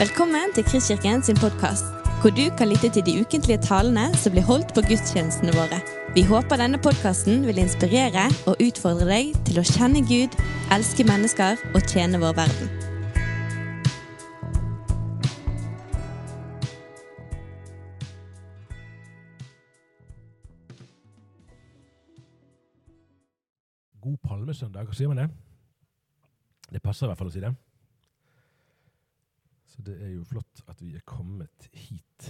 Velkommen til Kristkirken sin podkast, hvor du kan lytte til de ukentlige talene som blir holdt på gudstjenestene våre. Vi håper denne podkasten vil inspirere og utfordre deg til å kjenne Gud, elske mennesker og tjene vår verden. God palmesøndag, sier man det? Det passer i hvert fall å si det. Så det er jo flott at vi er kommet hit.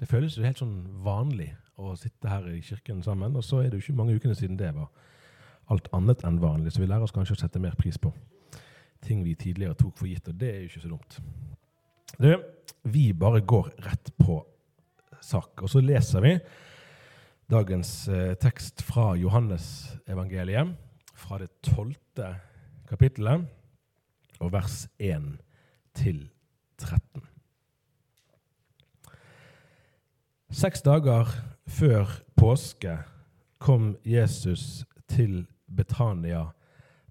Det føles jo helt sånn vanlig å sitte her i kirken sammen, og så er det jo ikke mange ukene siden det var alt annet enn vanlig, så vi lærer oss kanskje å sette mer pris på ting vi tidligere tok for gitt, og det er jo ikke så dumt. Du, vi bare går rett på sak, og så leser vi dagens eh, tekst fra Johannes-evangeliet, fra det tolvte kapittelet, og vers 1 til 13. Seks dager før påske kom Jesus til Betania,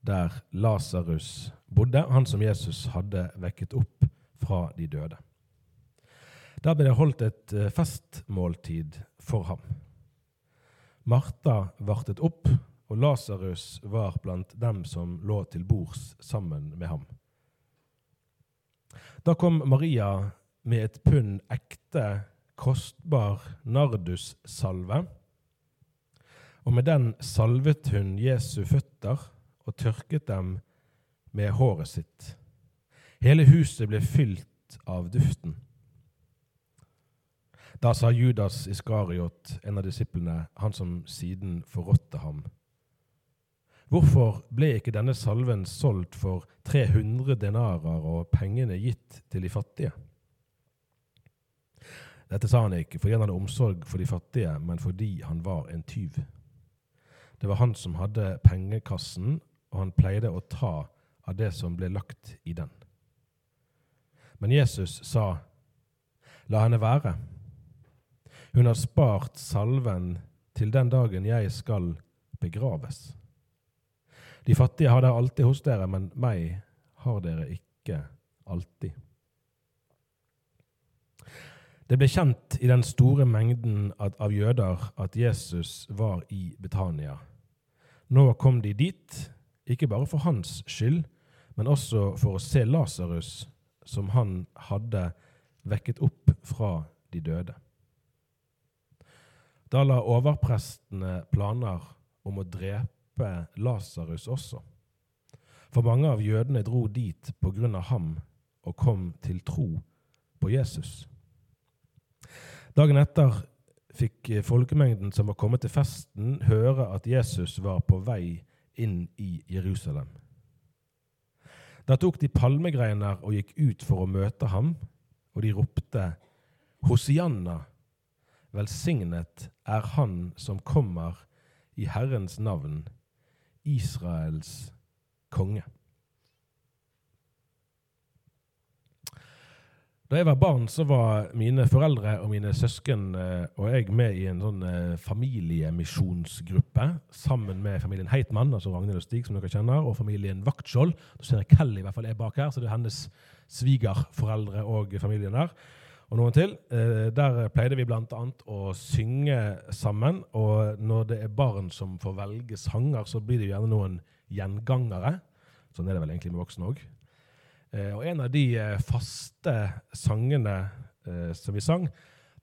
der Lasarus bodde, han som Jesus hadde vekket opp fra de døde. Der ble det holdt et eh, festmåltid for ham. Martha vartet opp, og Lasarus var blant dem som lå til bords sammen med ham. Da kom Maria med et pund ekte, kostbar nardussalve, og med den salvet hun Jesu føtter og tørket dem med håret sitt. Hele huset ble fylt av duften. Da sa Judas Iskariot, en av disiplene, han som siden forrådte ham, Hvorfor ble ikke denne salven solgt for 300 denarer og pengene gitt til de fattige? Dette sa han ikke fordi han hadde omsorg for de fattige, men fordi han var en tyv. Det var han som hadde pengekassen, og han pleide å ta av det som ble lagt i den. Men Jesus sa, La henne være. Hun har spart salven til den dagen jeg skal begraves. De fattige har dere alltid hos dere, men meg har dere ikke alltid. Det ble kjent i den store mengden av jøder at Jesus var i Betania. Nå kom de dit, ikke bare for hans skyld, men også for å se Lasarus, som han hadde vekket opp fra de døde. Da la overprestene planer om å drepe Lasarus også. For mange av jødene dro dit på grunn av ham og kom til tro på Jesus. Dagen etter fikk folkemengden som var kommet til festen, høre at Jesus var på vei inn i Jerusalem. Da tok de palmegreiner og gikk ut for å møte ham, og de ropte, Hosianna, velsignet er Han som kommer i Herrens navn, Israels konge. Da jeg var barn, så var mine foreldre og mine søsken og jeg med i en sånn familiemisjonsgruppe sammen med familien Heitmann, altså Ragnhild og Stig, som dere kjenner, og familien Vaktskjold. Du ser jeg Kelly i hvert fall er bak her, så det er hennes svigerforeldre og familien der. Og noen til. Der pleide vi bl.a. å synge sammen. Og når det er barn som får velge sanger, så blir det gjerne noen gjengangere. Sånn er det vel egentlig med voksne òg. Og en av de faste sangene som vi sang,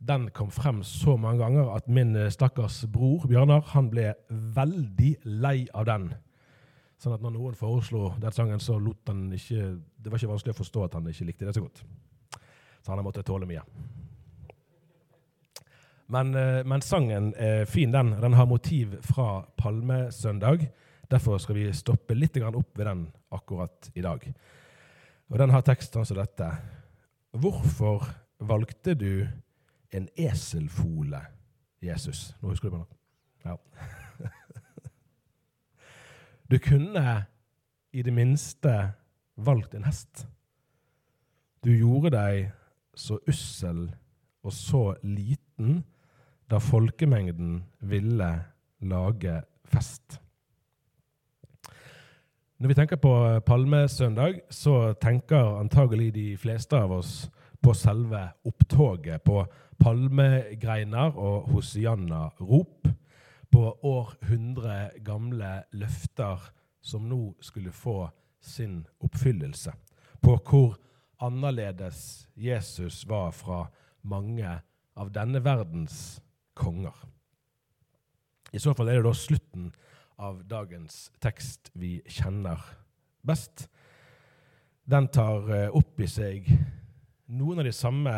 den kom frem så mange ganger at min stakkars bror Bjørnar han ble veldig lei av den. Sånn at når noen foreslo den sangen, så lot han ikke Det var ikke vanskelig å forstå at han ikke likte det så godt. Så han har måttet tåle mye. Men, men sangen er fin, den. Den har motiv fra palmesøndag. Derfor skal vi stoppe litt opp ved den akkurat i dag. Og den har teksten som dette. Hvorfor valgte du en eselfole, Jesus? Nå husker du på det? Ja. Du kunne i det minste valgt en hest. Du gjorde deg så ussel og så liten da folkemengden ville lage fest. Når vi tenker på palmesøndag, så tenker antagelig de fleste av oss på selve opptoget, på palmegreiner og hosianna-rop, på århundre gamle løfter som nå skulle få sin oppfyllelse, på hvor annerledes Jesus var fra mange av denne verdens konger. I så fall er det da slutten av dagens tekst vi kjenner best. Den tar eh, opp i seg noen av de samme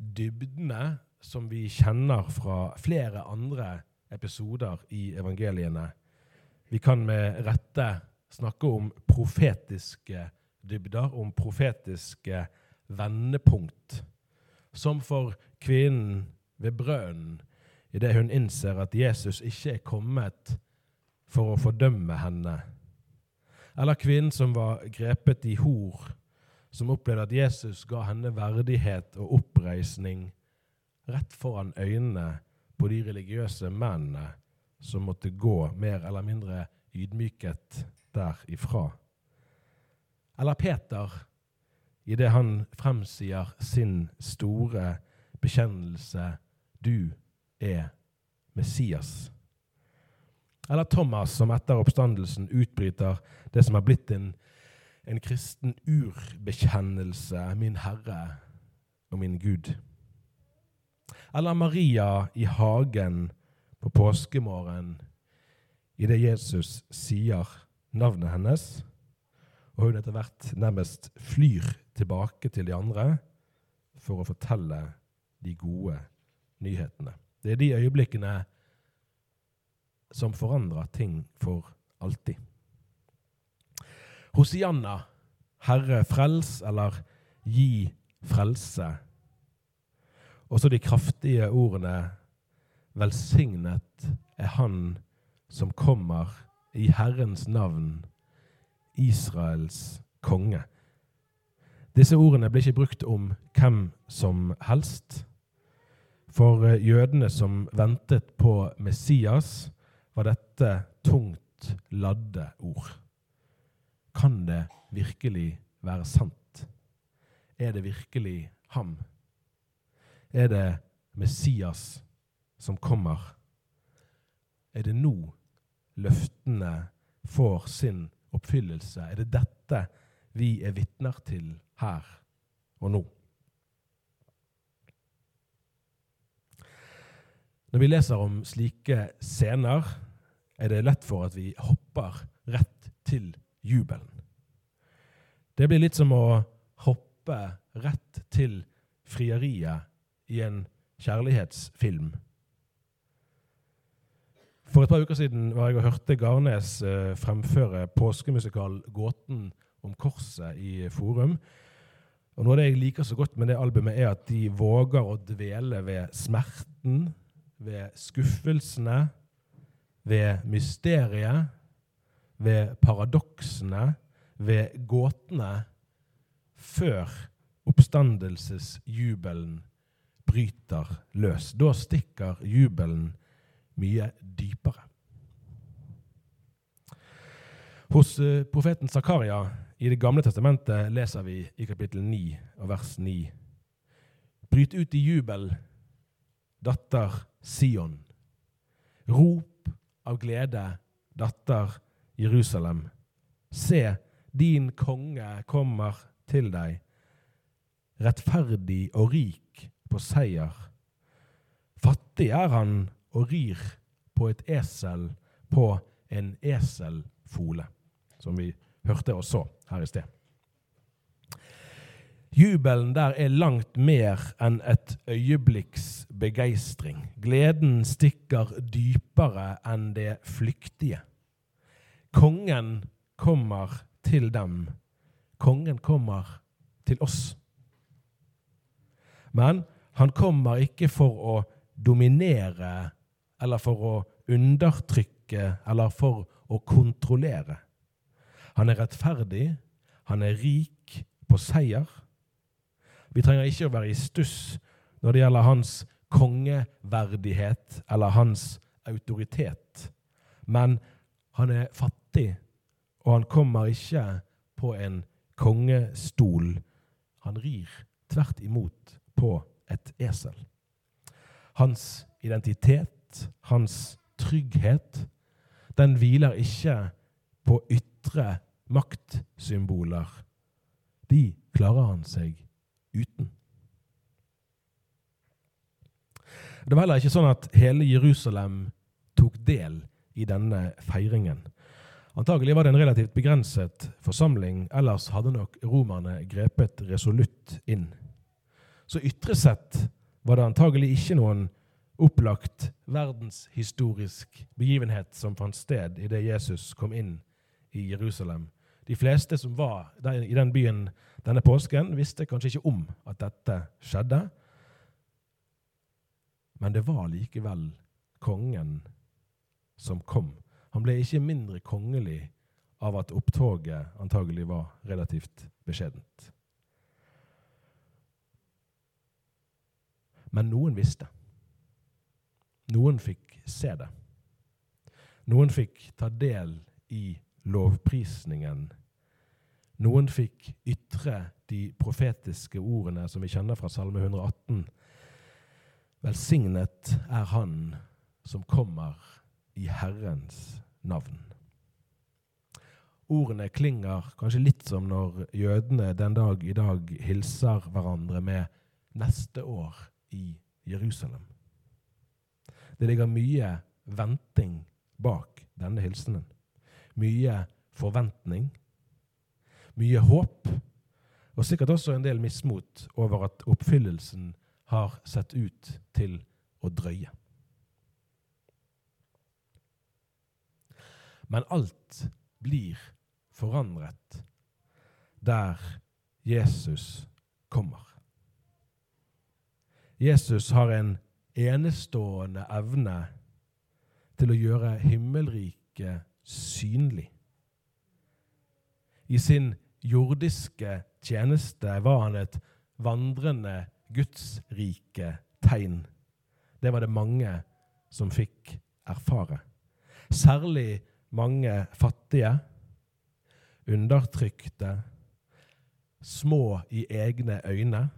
dybdene som vi kjenner fra flere andre episoder i evangeliene. Vi kan med rette snakke om profetiske dybder, om profetiske vendepunkt. Som for kvinnen ved brønnen, idet hun innser at Jesus ikke er kommet for å fordømme henne. Eller kvinnen som var grepet i hor, som opplevde at Jesus ga henne verdighet og oppreisning rett foran øynene på de religiøse mennene som måtte gå mer eller mindre ydmyket derifra. Eller Peter, idet han fremsier sin store bekjennelse 'Du er Messias'. Eller Thomas, som etter oppstandelsen utbryter det som har blitt en, en kristen urbekjennelse 'Min Herre og min Gud'. Eller Maria i hagen på påskemorgen idet Jesus sier navnet hennes, og hun etter hvert nærmest flyr tilbake til de andre for å fortelle de gode nyhetene. Det er de øyeblikkene som forandrer ting for alltid. Hosianna, Herre frels, eller gi frelse. Også de kraftige ordene Velsignet er Han som kommer i Herrens navn, Israels konge. Disse ordene blir ikke brukt om hvem som helst. For eh, jødene som ventet på Messias, var dette tungt ladde ord. Kan det virkelig være sant? Er det virkelig ham? Er det Messias som kommer? Er det nå løftene får sin oppfyllelse? Er det dette vi er vitner til her og nå? Når vi leser om slike scener, er det lett for at vi hopper rett til jubelen. Det blir litt som å hoppe rett til frieriet i en kjærlighetsfilm. For et par uker siden var jeg og hørte Garnes eh, fremføre påskemusikal 'Gåten om korset' i Forum. Og Noe av det jeg liker så godt med det albumet, er at de våger å dvele ved smerten, ved skuffelsene, ved mysteriet, ved paradoksene, ved gåtene, før oppstandelsesjubelen bryter løs. Da stikker jubelen mye dypere. Hos eh, profeten Zakaria i Det gamle testamentet leser vi i kapittel 9 og vers 9. Bryt ut i jubel, datter Sion. Rop av glede, datter Jerusalem. Se, din konge kommer til deg, rettferdig og rik på seier. Fattig er han og rir på et esel på en eselfole, som vi hørte og så her i sted. Jubelen der er langt mer enn et øyeblikks begeistring. Gleden stikker dypere enn det flyktige. Kongen kommer til dem. Kongen kommer til oss. Men han kommer ikke for å dominere eller for å undertrykke eller for å kontrollere. Han er rettferdig, han er rik på seier. Vi trenger ikke å være i stuss når det gjelder hans kongeverdighet eller hans autoritet. Men han er fattig og han kommer ikke på en kongestol. Han rir tvert imot på et esel. Hans identitet, hans trygghet, den hviler ikke på ytre maktsymboler. De klarer han seg uten. Det var heller ikke sånn at hele Jerusalem tok del i denne feiringen. Antagelig var det en relativt begrenset forsamling, ellers hadde nok romerne grepet resolutt inn. Så ytre sett var det antagelig ikke noen opplagt verdenshistorisk begivenhet som fant sted idet Jesus kom inn i Jerusalem. De fleste som var i den byen denne påsken, visste kanskje ikke om at dette skjedde. Men det var likevel kongen som kom. Han ble ikke mindre kongelig av at opptoget antagelig var relativt beskjedent. Men noen visste. Noen fikk se det. Noen fikk ta del i lovprisningen. Noen fikk ytre de profetiske ordene som vi kjenner fra Salme 118. Velsignet er Han som kommer i Herrens navn. Ordene klinger kanskje litt som når jødene den dag i dag hilser hverandre med 'neste år i Jerusalem'. Det ligger mye venting bak denne hilsenen. Mye forventning, mye håp, og sikkert også en del mismot over at oppfyllelsen har sett ut til å drøye. Men alt blir forandret der Jesus kommer. Jesus har en enestående evne til å gjøre himmelriket synlig. I sin jordiske tjeneste var han et vandrende gudsrike tegn. Det var det mange som fikk erfare. Særlig mange fattige, undertrykte, små i egne øyne,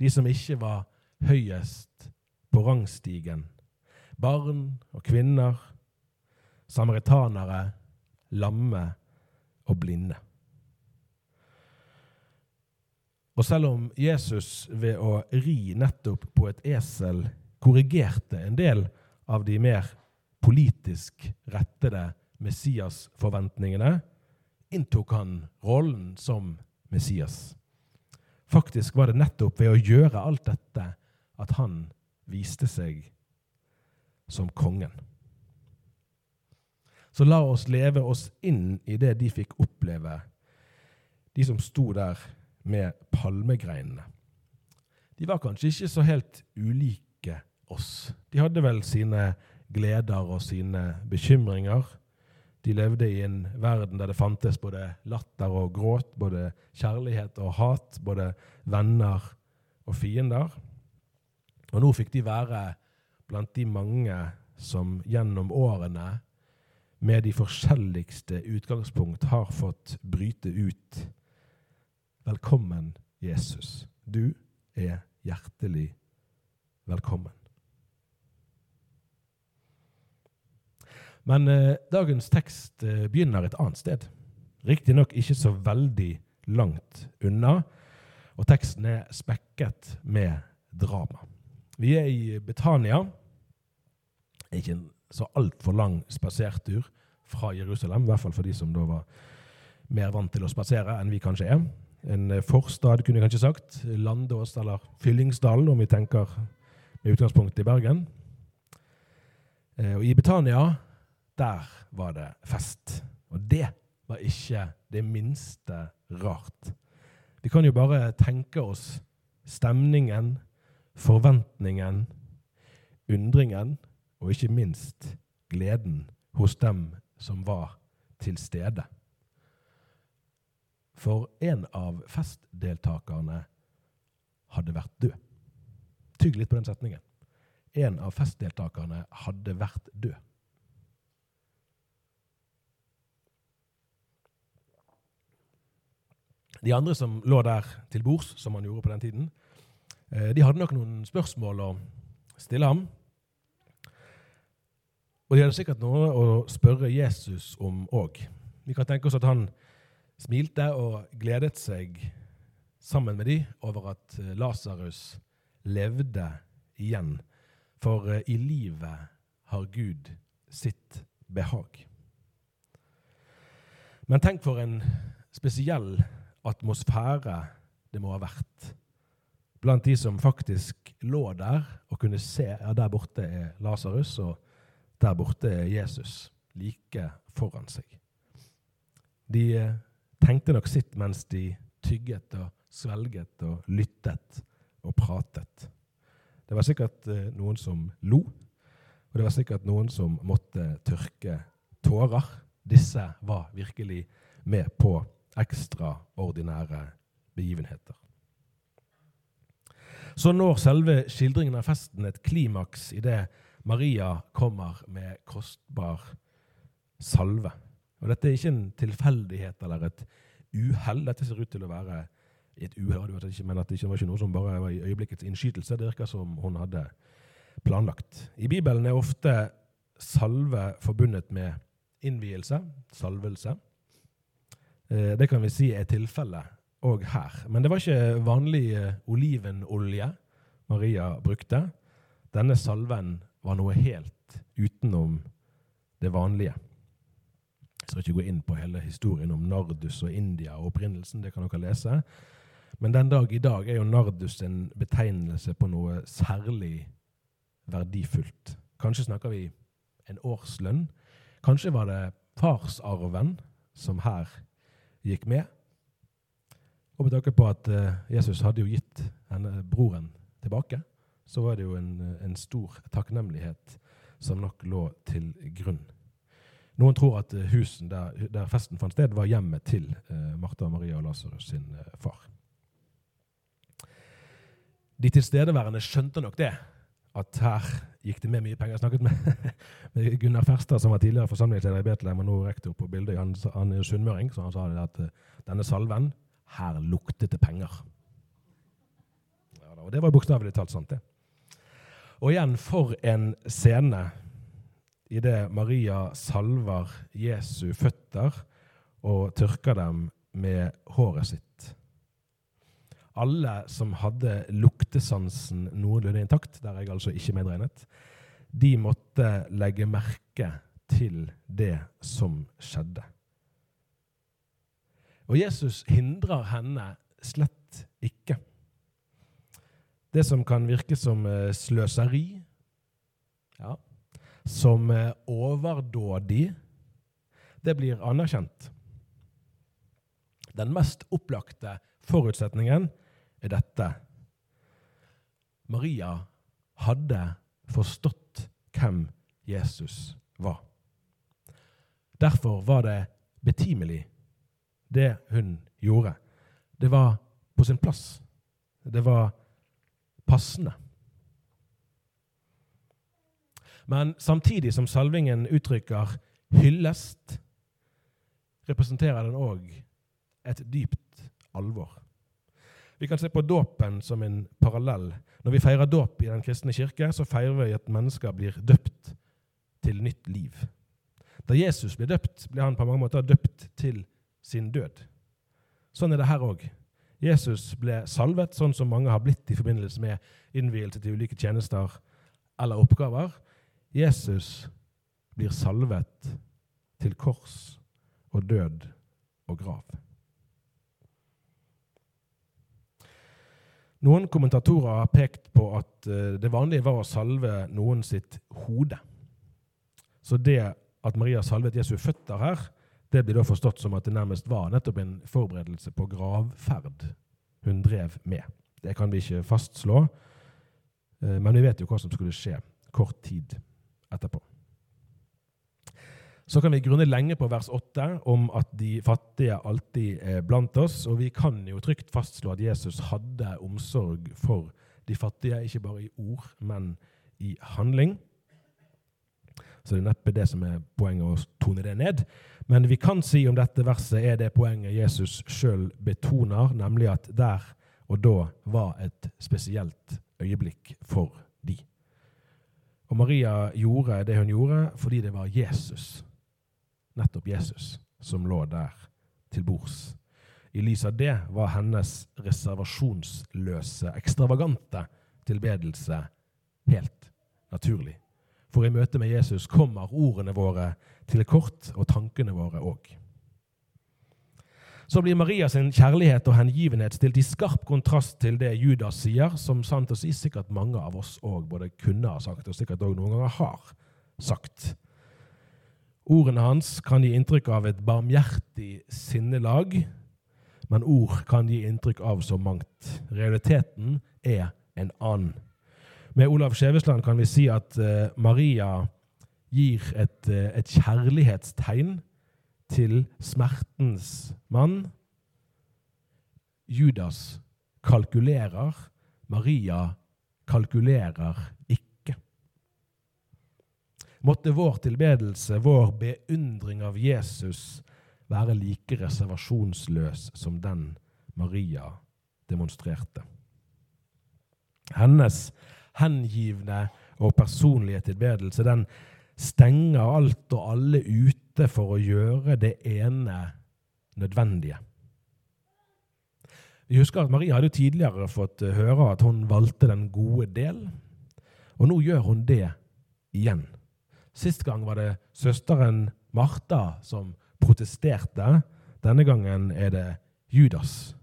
de som ikke var høyest på rangstigen, barn og kvinner, samaritanere, lamme og blinde. Og selv om Jesus ved å ri nettopp på et esel korrigerte en del av de mer politisk rettede Messias-forventningene, inntok han rollen som Messias. Faktisk var det nettopp ved å gjøre alt dette at han viste seg som kongen. Så la oss leve oss inn i det de fikk oppleve, de som sto der med palmegreinene. De var kanskje ikke så helt ulike oss. De hadde vel sine gleder og sine bekymringer. De levde i en verden der det fantes både latter og gråt, både kjærlighet og hat, både venner og fiender. Og nå fikk de være blant de mange som gjennom årene med de forskjelligste utgangspunkt har fått bryte ut. Velkommen, Jesus. Du er hjertelig velkommen. Men eh, dagens tekst eh, begynner et annet sted. Riktignok ikke så veldig langt unna, og teksten er spekket med drama. Vi er i Betania. Ikke en så altfor lang spasertur fra Jerusalem, i hvert fall for de som da var mer vant til å spasere enn vi kanskje er. En eh, forstad, kunne jeg kanskje sagt. Landås, eller Fyllingsdalen, om vi tenker med utgangspunkt i Bergen. Eh, og I Betania der var det fest. Og det var ikke det minste rart. Vi kan jo bare tenke oss stemningen, forventningen, undringen og ikke minst gleden hos dem som var til stede. For en av festdeltakerne hadde vært død. Tygg litt på den setningen. En av festdeltakerne hadde vært død. De andre som lå der til bords, som man gjorde på den tiden, de hadde nok noen spørsmål å stille ham. Og de hadde sikkert noe å spørre Jesus om òg. Vi kan tenke oss at han smilte og gledet seg sammen med de over at eh, Lasarus levde igjen. For eh, i livet har Gud sitt behag. Men tenk for en spesiell atmosfære det må ha vært blant de som faktisk lå der og kunne se ja, der borte er Lasarus, og der borte er Jesus like foran seg. De eh, tenkte nok sitt mens de tygget og svelget og lyttet og pratet. Det var sikkert eh, noen som lo, og det var sikkert noen som måtte tørke tårer. Disse var virkelig med på ekstraordinære begivenheter. Så når selve skildringen av festen et klimaks idet Maria kommer med kostbar salve. Og Dette er ikke en tilfeldighet eller et uhell. Dette ser ut til å være et uhell, men at det ikke var ikke noe som bare var i øyeblikkets innskytelse. Det virker som hun hadde planlagt. I Bibelen er ofte salve forbundet med innvielse, salvelse. Eh, det kan vi si er tilfellet òg her. Men det var ikke vanlig eh, olivenolje Maria brukte. Denne salven var noe helt utenom det vanlige. Jeg skal ikke gå inn på hele historien om Nardus og India og opprinnelsen. det kan dere lese. Men den dag i dag er jo Nardus en betegnelse på noe særlig verdifullt. Kanskje snakker vi en årslønn. Kanskje var det farsarven som her gikk med. Og med tanke på at eh, Jesus hadde jo gitt henne broren tilbake, så var det jo en, en stor takknemlighet som nok lå til grunn. Noen tror at eh, husen der, der festen fant sted, var hjemmet til eh, Martha, Maria og Lasarus sin eh, far. De tilstedeværende skjønte nok det, at her gikk det med mye penger. Jeg snakket med, med Gunnar Ferstad, som var tidligere forsamlingsleder i Betlehem og nå rektor på bildet. Han, han er sunnmøring, så han sa det at denne salven her luktet det penger. Ja, og det var bokstavelig talt sant, det. Og igjen, for en scene idet Maria salver Jesu føtter og tørker dem med håret sitt alle som hadde luktesansen noenlunde intakt, der jeg altså ikke medregnet, de måtte legge merke til det som skjedde. Og Jesus hindrer henne slett ikke. Det som kan virke som eh, sløseri, ja, som eh, overdådig, det blir anerkjent. Den mest opplagte forutsetningen er dette. Maria hadde forstått hvem Jesus var. Derfor var det betimelig, det hun gjorde. Det var på sin plass. Det var passende. Men samtidig som salvingen uttrykker hyllest, representerer den òg et dypt alvor. Vi kan se på dåpen som en parallell. Når vi feirer dåp i Den kristne kirke, så feirer vi at mennesker blir døpt til nytt liv. Da Jesus ble døpt, ble han på mange måter døpt til sin død. Sånn er det her òg. Jesus ble salvet, sånn som mange har blitt i forbindelse med innvielse til ulike tjenester eller oppgaver. Jesus blir salvet til kors og død og grav. Noen kommentatorer har pekt på at eh, det vanlige var å salve noen sitt hode. Så det at Maria salvet Jesu føtter her, det blir da forstått som at det nærmest var nettopp en forberedelse på gravferd hun drev med. Det kan vi ikke fastslå, eh, men vi vet jo hva som skulle skje kort tid etterpå. Så kan vi grunne lenge på vers 8 om at de fattige alltid er blant oss. Og vi kan jo trygt fastslå at Jesus hadde omsorg for de fattige, ikke bare i ord, men i handling. Så det er neppe det som er poenget å tone det ned. Men vi kan si om dette verset er det poenget Jesus sjøl betoner, nemlig at der og da var et spesielt øyeblikk for de. Og Maria gjorde det hun gjorde fordi det var Jesus, nettopp Jesus, som lå der til bords. I lys av det var hennes reservasjonsløse, ekstravagante tilbedelse helt naturlig. For i møte med Jesus kommer ordene våre til kort, og tankene våre òg. Så blir Marias kjærlighet og hengivenhet stilt i skarp kontrast til det Judas sier, som sant å si sikkert mange av oss òg både kunne ha sagt, og sikkert òg noen ganger har sagt. Ordene hans kan gi inntrykk av et barmhjertig sinnelag, men ord kan gi inntrykk av så mangt. Realiteten er en annen. Med Olav Skjevesland kan vi si at uh, Maria gir et, uh, et, kjærlighetstegn til smertens mann. Judas kalkulerer, Maria kalkulerer ikke. Måtte vår tilbedelse, vår beundring av Jesus, være like reservasjonsløs som den Maria demonstrerte. Hennes hengivne og personlige tilbedelse, den stenger alt og alle ute for å gjøre det ene nødvendige. Vi husker at Maria hadde tidligere fått høre at hun valgte den gode del, og nå gjør hun det igjen. Sist gang var det søsteren Martha som protesterte. Denne gangen er det Judas.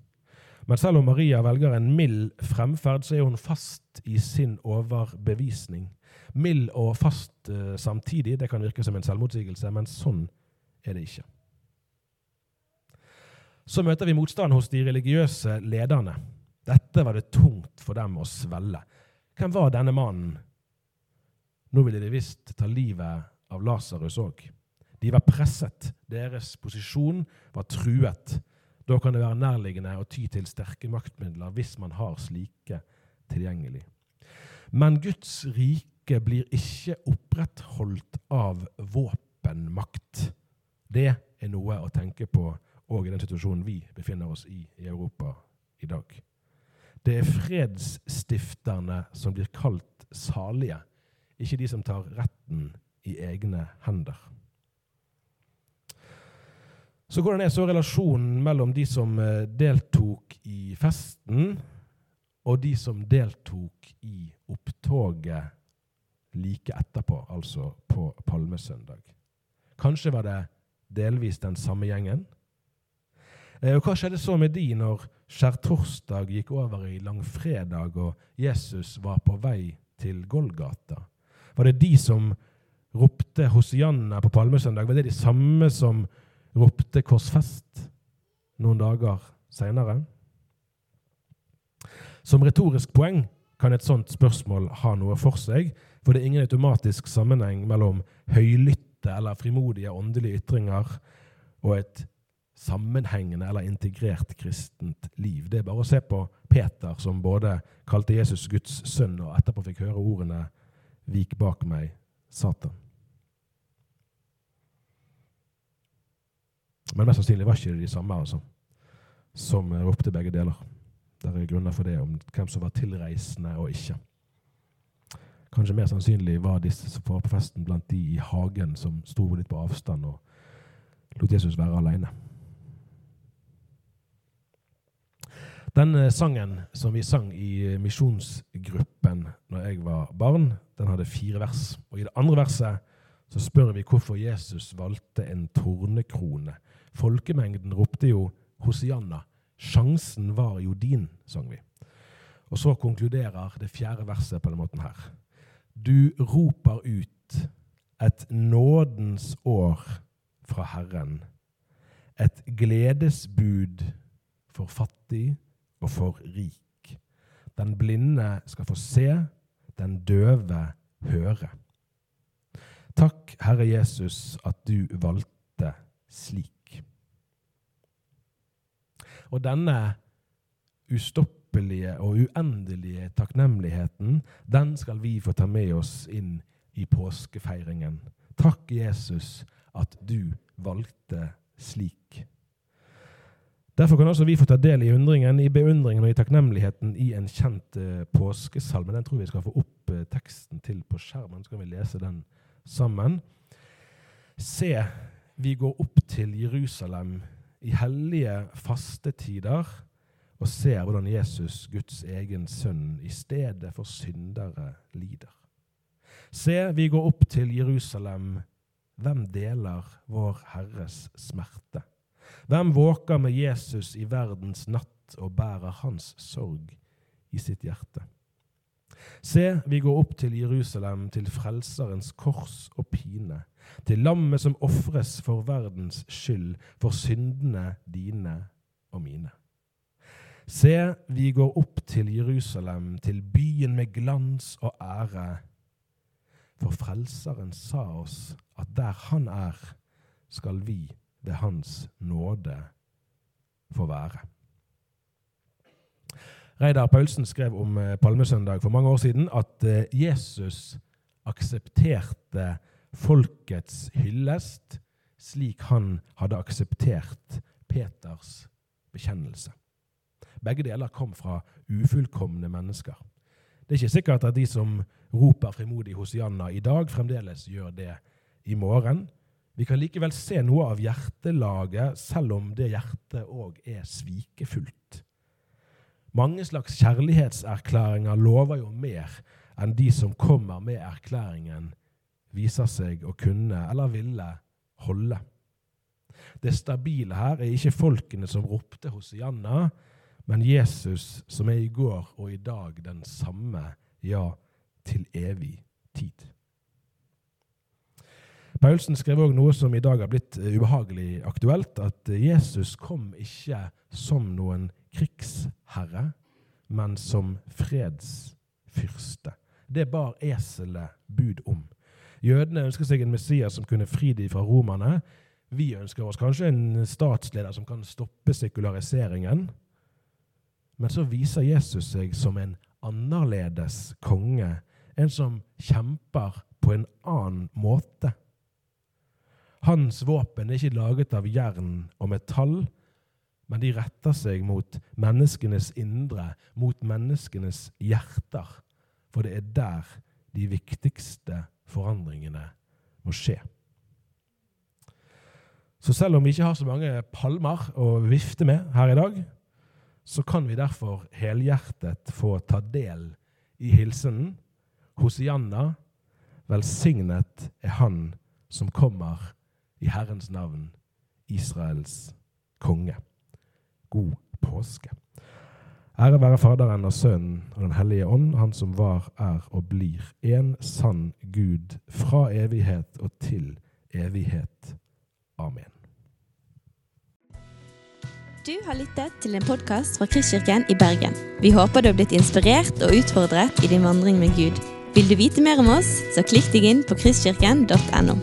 Men selv om Maria velger en mild fremferd, så er hun fast i sin overbevisning. Mild og fast uh, samtidig. Det kan virke som en selvmotsigelse, men sånn er det ikke. Så møter vi motstand hos de religiøse lederne. Dette var det tungt for dem å svelle. Hvem var denne mannen? Nå ville de visst ta livet av Lasarus òg. De var presset. Deres posisjon var truet. Da kan det være nærliggende å ty til sterke maktmidler hvis man har slike tilgjengelig. Men Guds rike blir ikke opprettholdt av våpenmakt. Det er noe å tenke på òg i den situasjonen vi befinner oss i i Europa i dag. Det er fredsstifterne som blir kalt salige, ikke de som tar retten i egne hender. Så hvordan er så relasjonen mellom de som eh, deltok i festen, og de som deltok i opptoget like etterpå, altså på palmesøndag? Kanskje var det delvis den samme gjengen? Eh, og Hva skjedde så med de når skjærtorsdag gikk over i langfredag og Jesus var på vei til Golgata? Var det de som ropte Hosianna på palmesøndag? Var det de samme som ropte 'korsfest' noen dager seinere. Som retorisk poeng kan et sånt spørsmål ha noe for seg, for det er ingen automatisk sammenheng mellom høylytte eller frimodige åndelige ytringer og et sammenhengende eller integrert kristent liv. Det er bare å se på Peter, som både kalte Jesus Guds sønn, og etterpå fikk høre ordene 'Vik bak meg, Satan'. Men mest sannsynlig var ikke det de samme altså, som ropte begge deler. Der er grunner for det, om hvem som var tilreisende og ikke. Kanskje mer sannsynlig var disse som var på festen, blant de i hagen som sto litt på avstand og lot Jesus være alene. Den eh, sangen som vi sang i misjonsgruppen når jeg var barn, den hadde fire vers. Og I det andre verset så spør vi hvorfor Jesus valgte en tornekrone Folkemengden ropte jo Hosianna. Sjansen var jo din, sang vi. Og så konkluderer det fjerde verset på den måten her. Du roper ut et nådens år fra Herren. Et gledesbud for fattig og for rik. Den blinde skal få se, den døve høre. Takk, Herre Jesus, at du valgte slik. Og denne ustoppelige og uendelige takknemligheten, den skal vi få ta med oss inn i påskefeiringen. Takk, Jesus, at du valgte slik. Derfor kan også vi få ta del i undringen, i beundringen og i takknemligheten i en kjent uh, påskesalme. Den tror vi skal få opp uh, teksten til på skjermen, så kan vi lese den sammen. Se, vi går opp til Jerusalem i hellige fastetider og ser hvordan Jesus, Guds egen sønn, i stedet for syndere lider. Se, vi går opp til Jerusalem. Hvem deler Vår Herres smerte? Hvem våker med Jesus i verdens natt og bærer hans sorg i sitt hjerte? Se, vi går opp til Jerusalem, til Frelserens kors og pine, til lammet som ofres for verdens skyld, for syndene dine og mine. Se, vi går opp til Jerusalem, til byen med glans og ære, for Frelseren sa oss at der Han er, skal vi ved Hans nåde få være. Reidar Paulsen skrev om eh, Palmesøndag for mange år siden at eh, Jesus aksepterte folkets hyllest slik han hadde akseptert Peters bekjennelse. Begge deler kom fra ufullkomne mennesker. Det er ikke sikkert at de som roper frimodig Hosianna i dag, fremdeles gjør det i morgen. Vi kan likevel se noe av hjertelaget, selv om det hjertet òg er svikefullt. Mange slags kjærlighetserklæringer lover jo mer enn de som kommer med erklæringen, viser seg å kunne eller ville holde. Det stabile her er ikke folkene som ropte Hosianna, men Jesus som er i går og i dag den samme, ja, til evig tid. Paulsen skrev òg noe som i dag har blitt eh, ubehagelig aktuelt, at Jesus kom ikke som noen krigsherre, men som fredsfyrste. Det bar eselet bud om. Jødene ønsker seg en Messias som kunne fri dem fra romerne. Vi ønsker oss kanskje en statsleder som kan stoppe sekulariseringen. Men så viser Jesus seg som en annerledes konge, en som kjemper på en annen måte. Hans våpen er ikke laget av jern og metall, men de retter seg mot menneskenes indre, mot menneskenes hjerter. For det er der de viktigste forandringene må skje. Så selv om vi ikke har så mange palmer å vifte med her i dag, så kan vi derfor helhjertet få ta del i hilsenen. Hosianna, velsignet er Han som kommer i Herrens navn, Israels konge. God påske. Ære være Faderen og Sønnen og Den hellige ånd, Han som var, er og blir en sann Gud fra evighet og til evighet. Amen. Du har lyttet til en podkast fra Kristkirken i Bergen. Vi håper du har blitt inspirert og utfordret i din vandring med Gud. Vil du vite mer om oss, så klikk deg inn på kristkirken.no.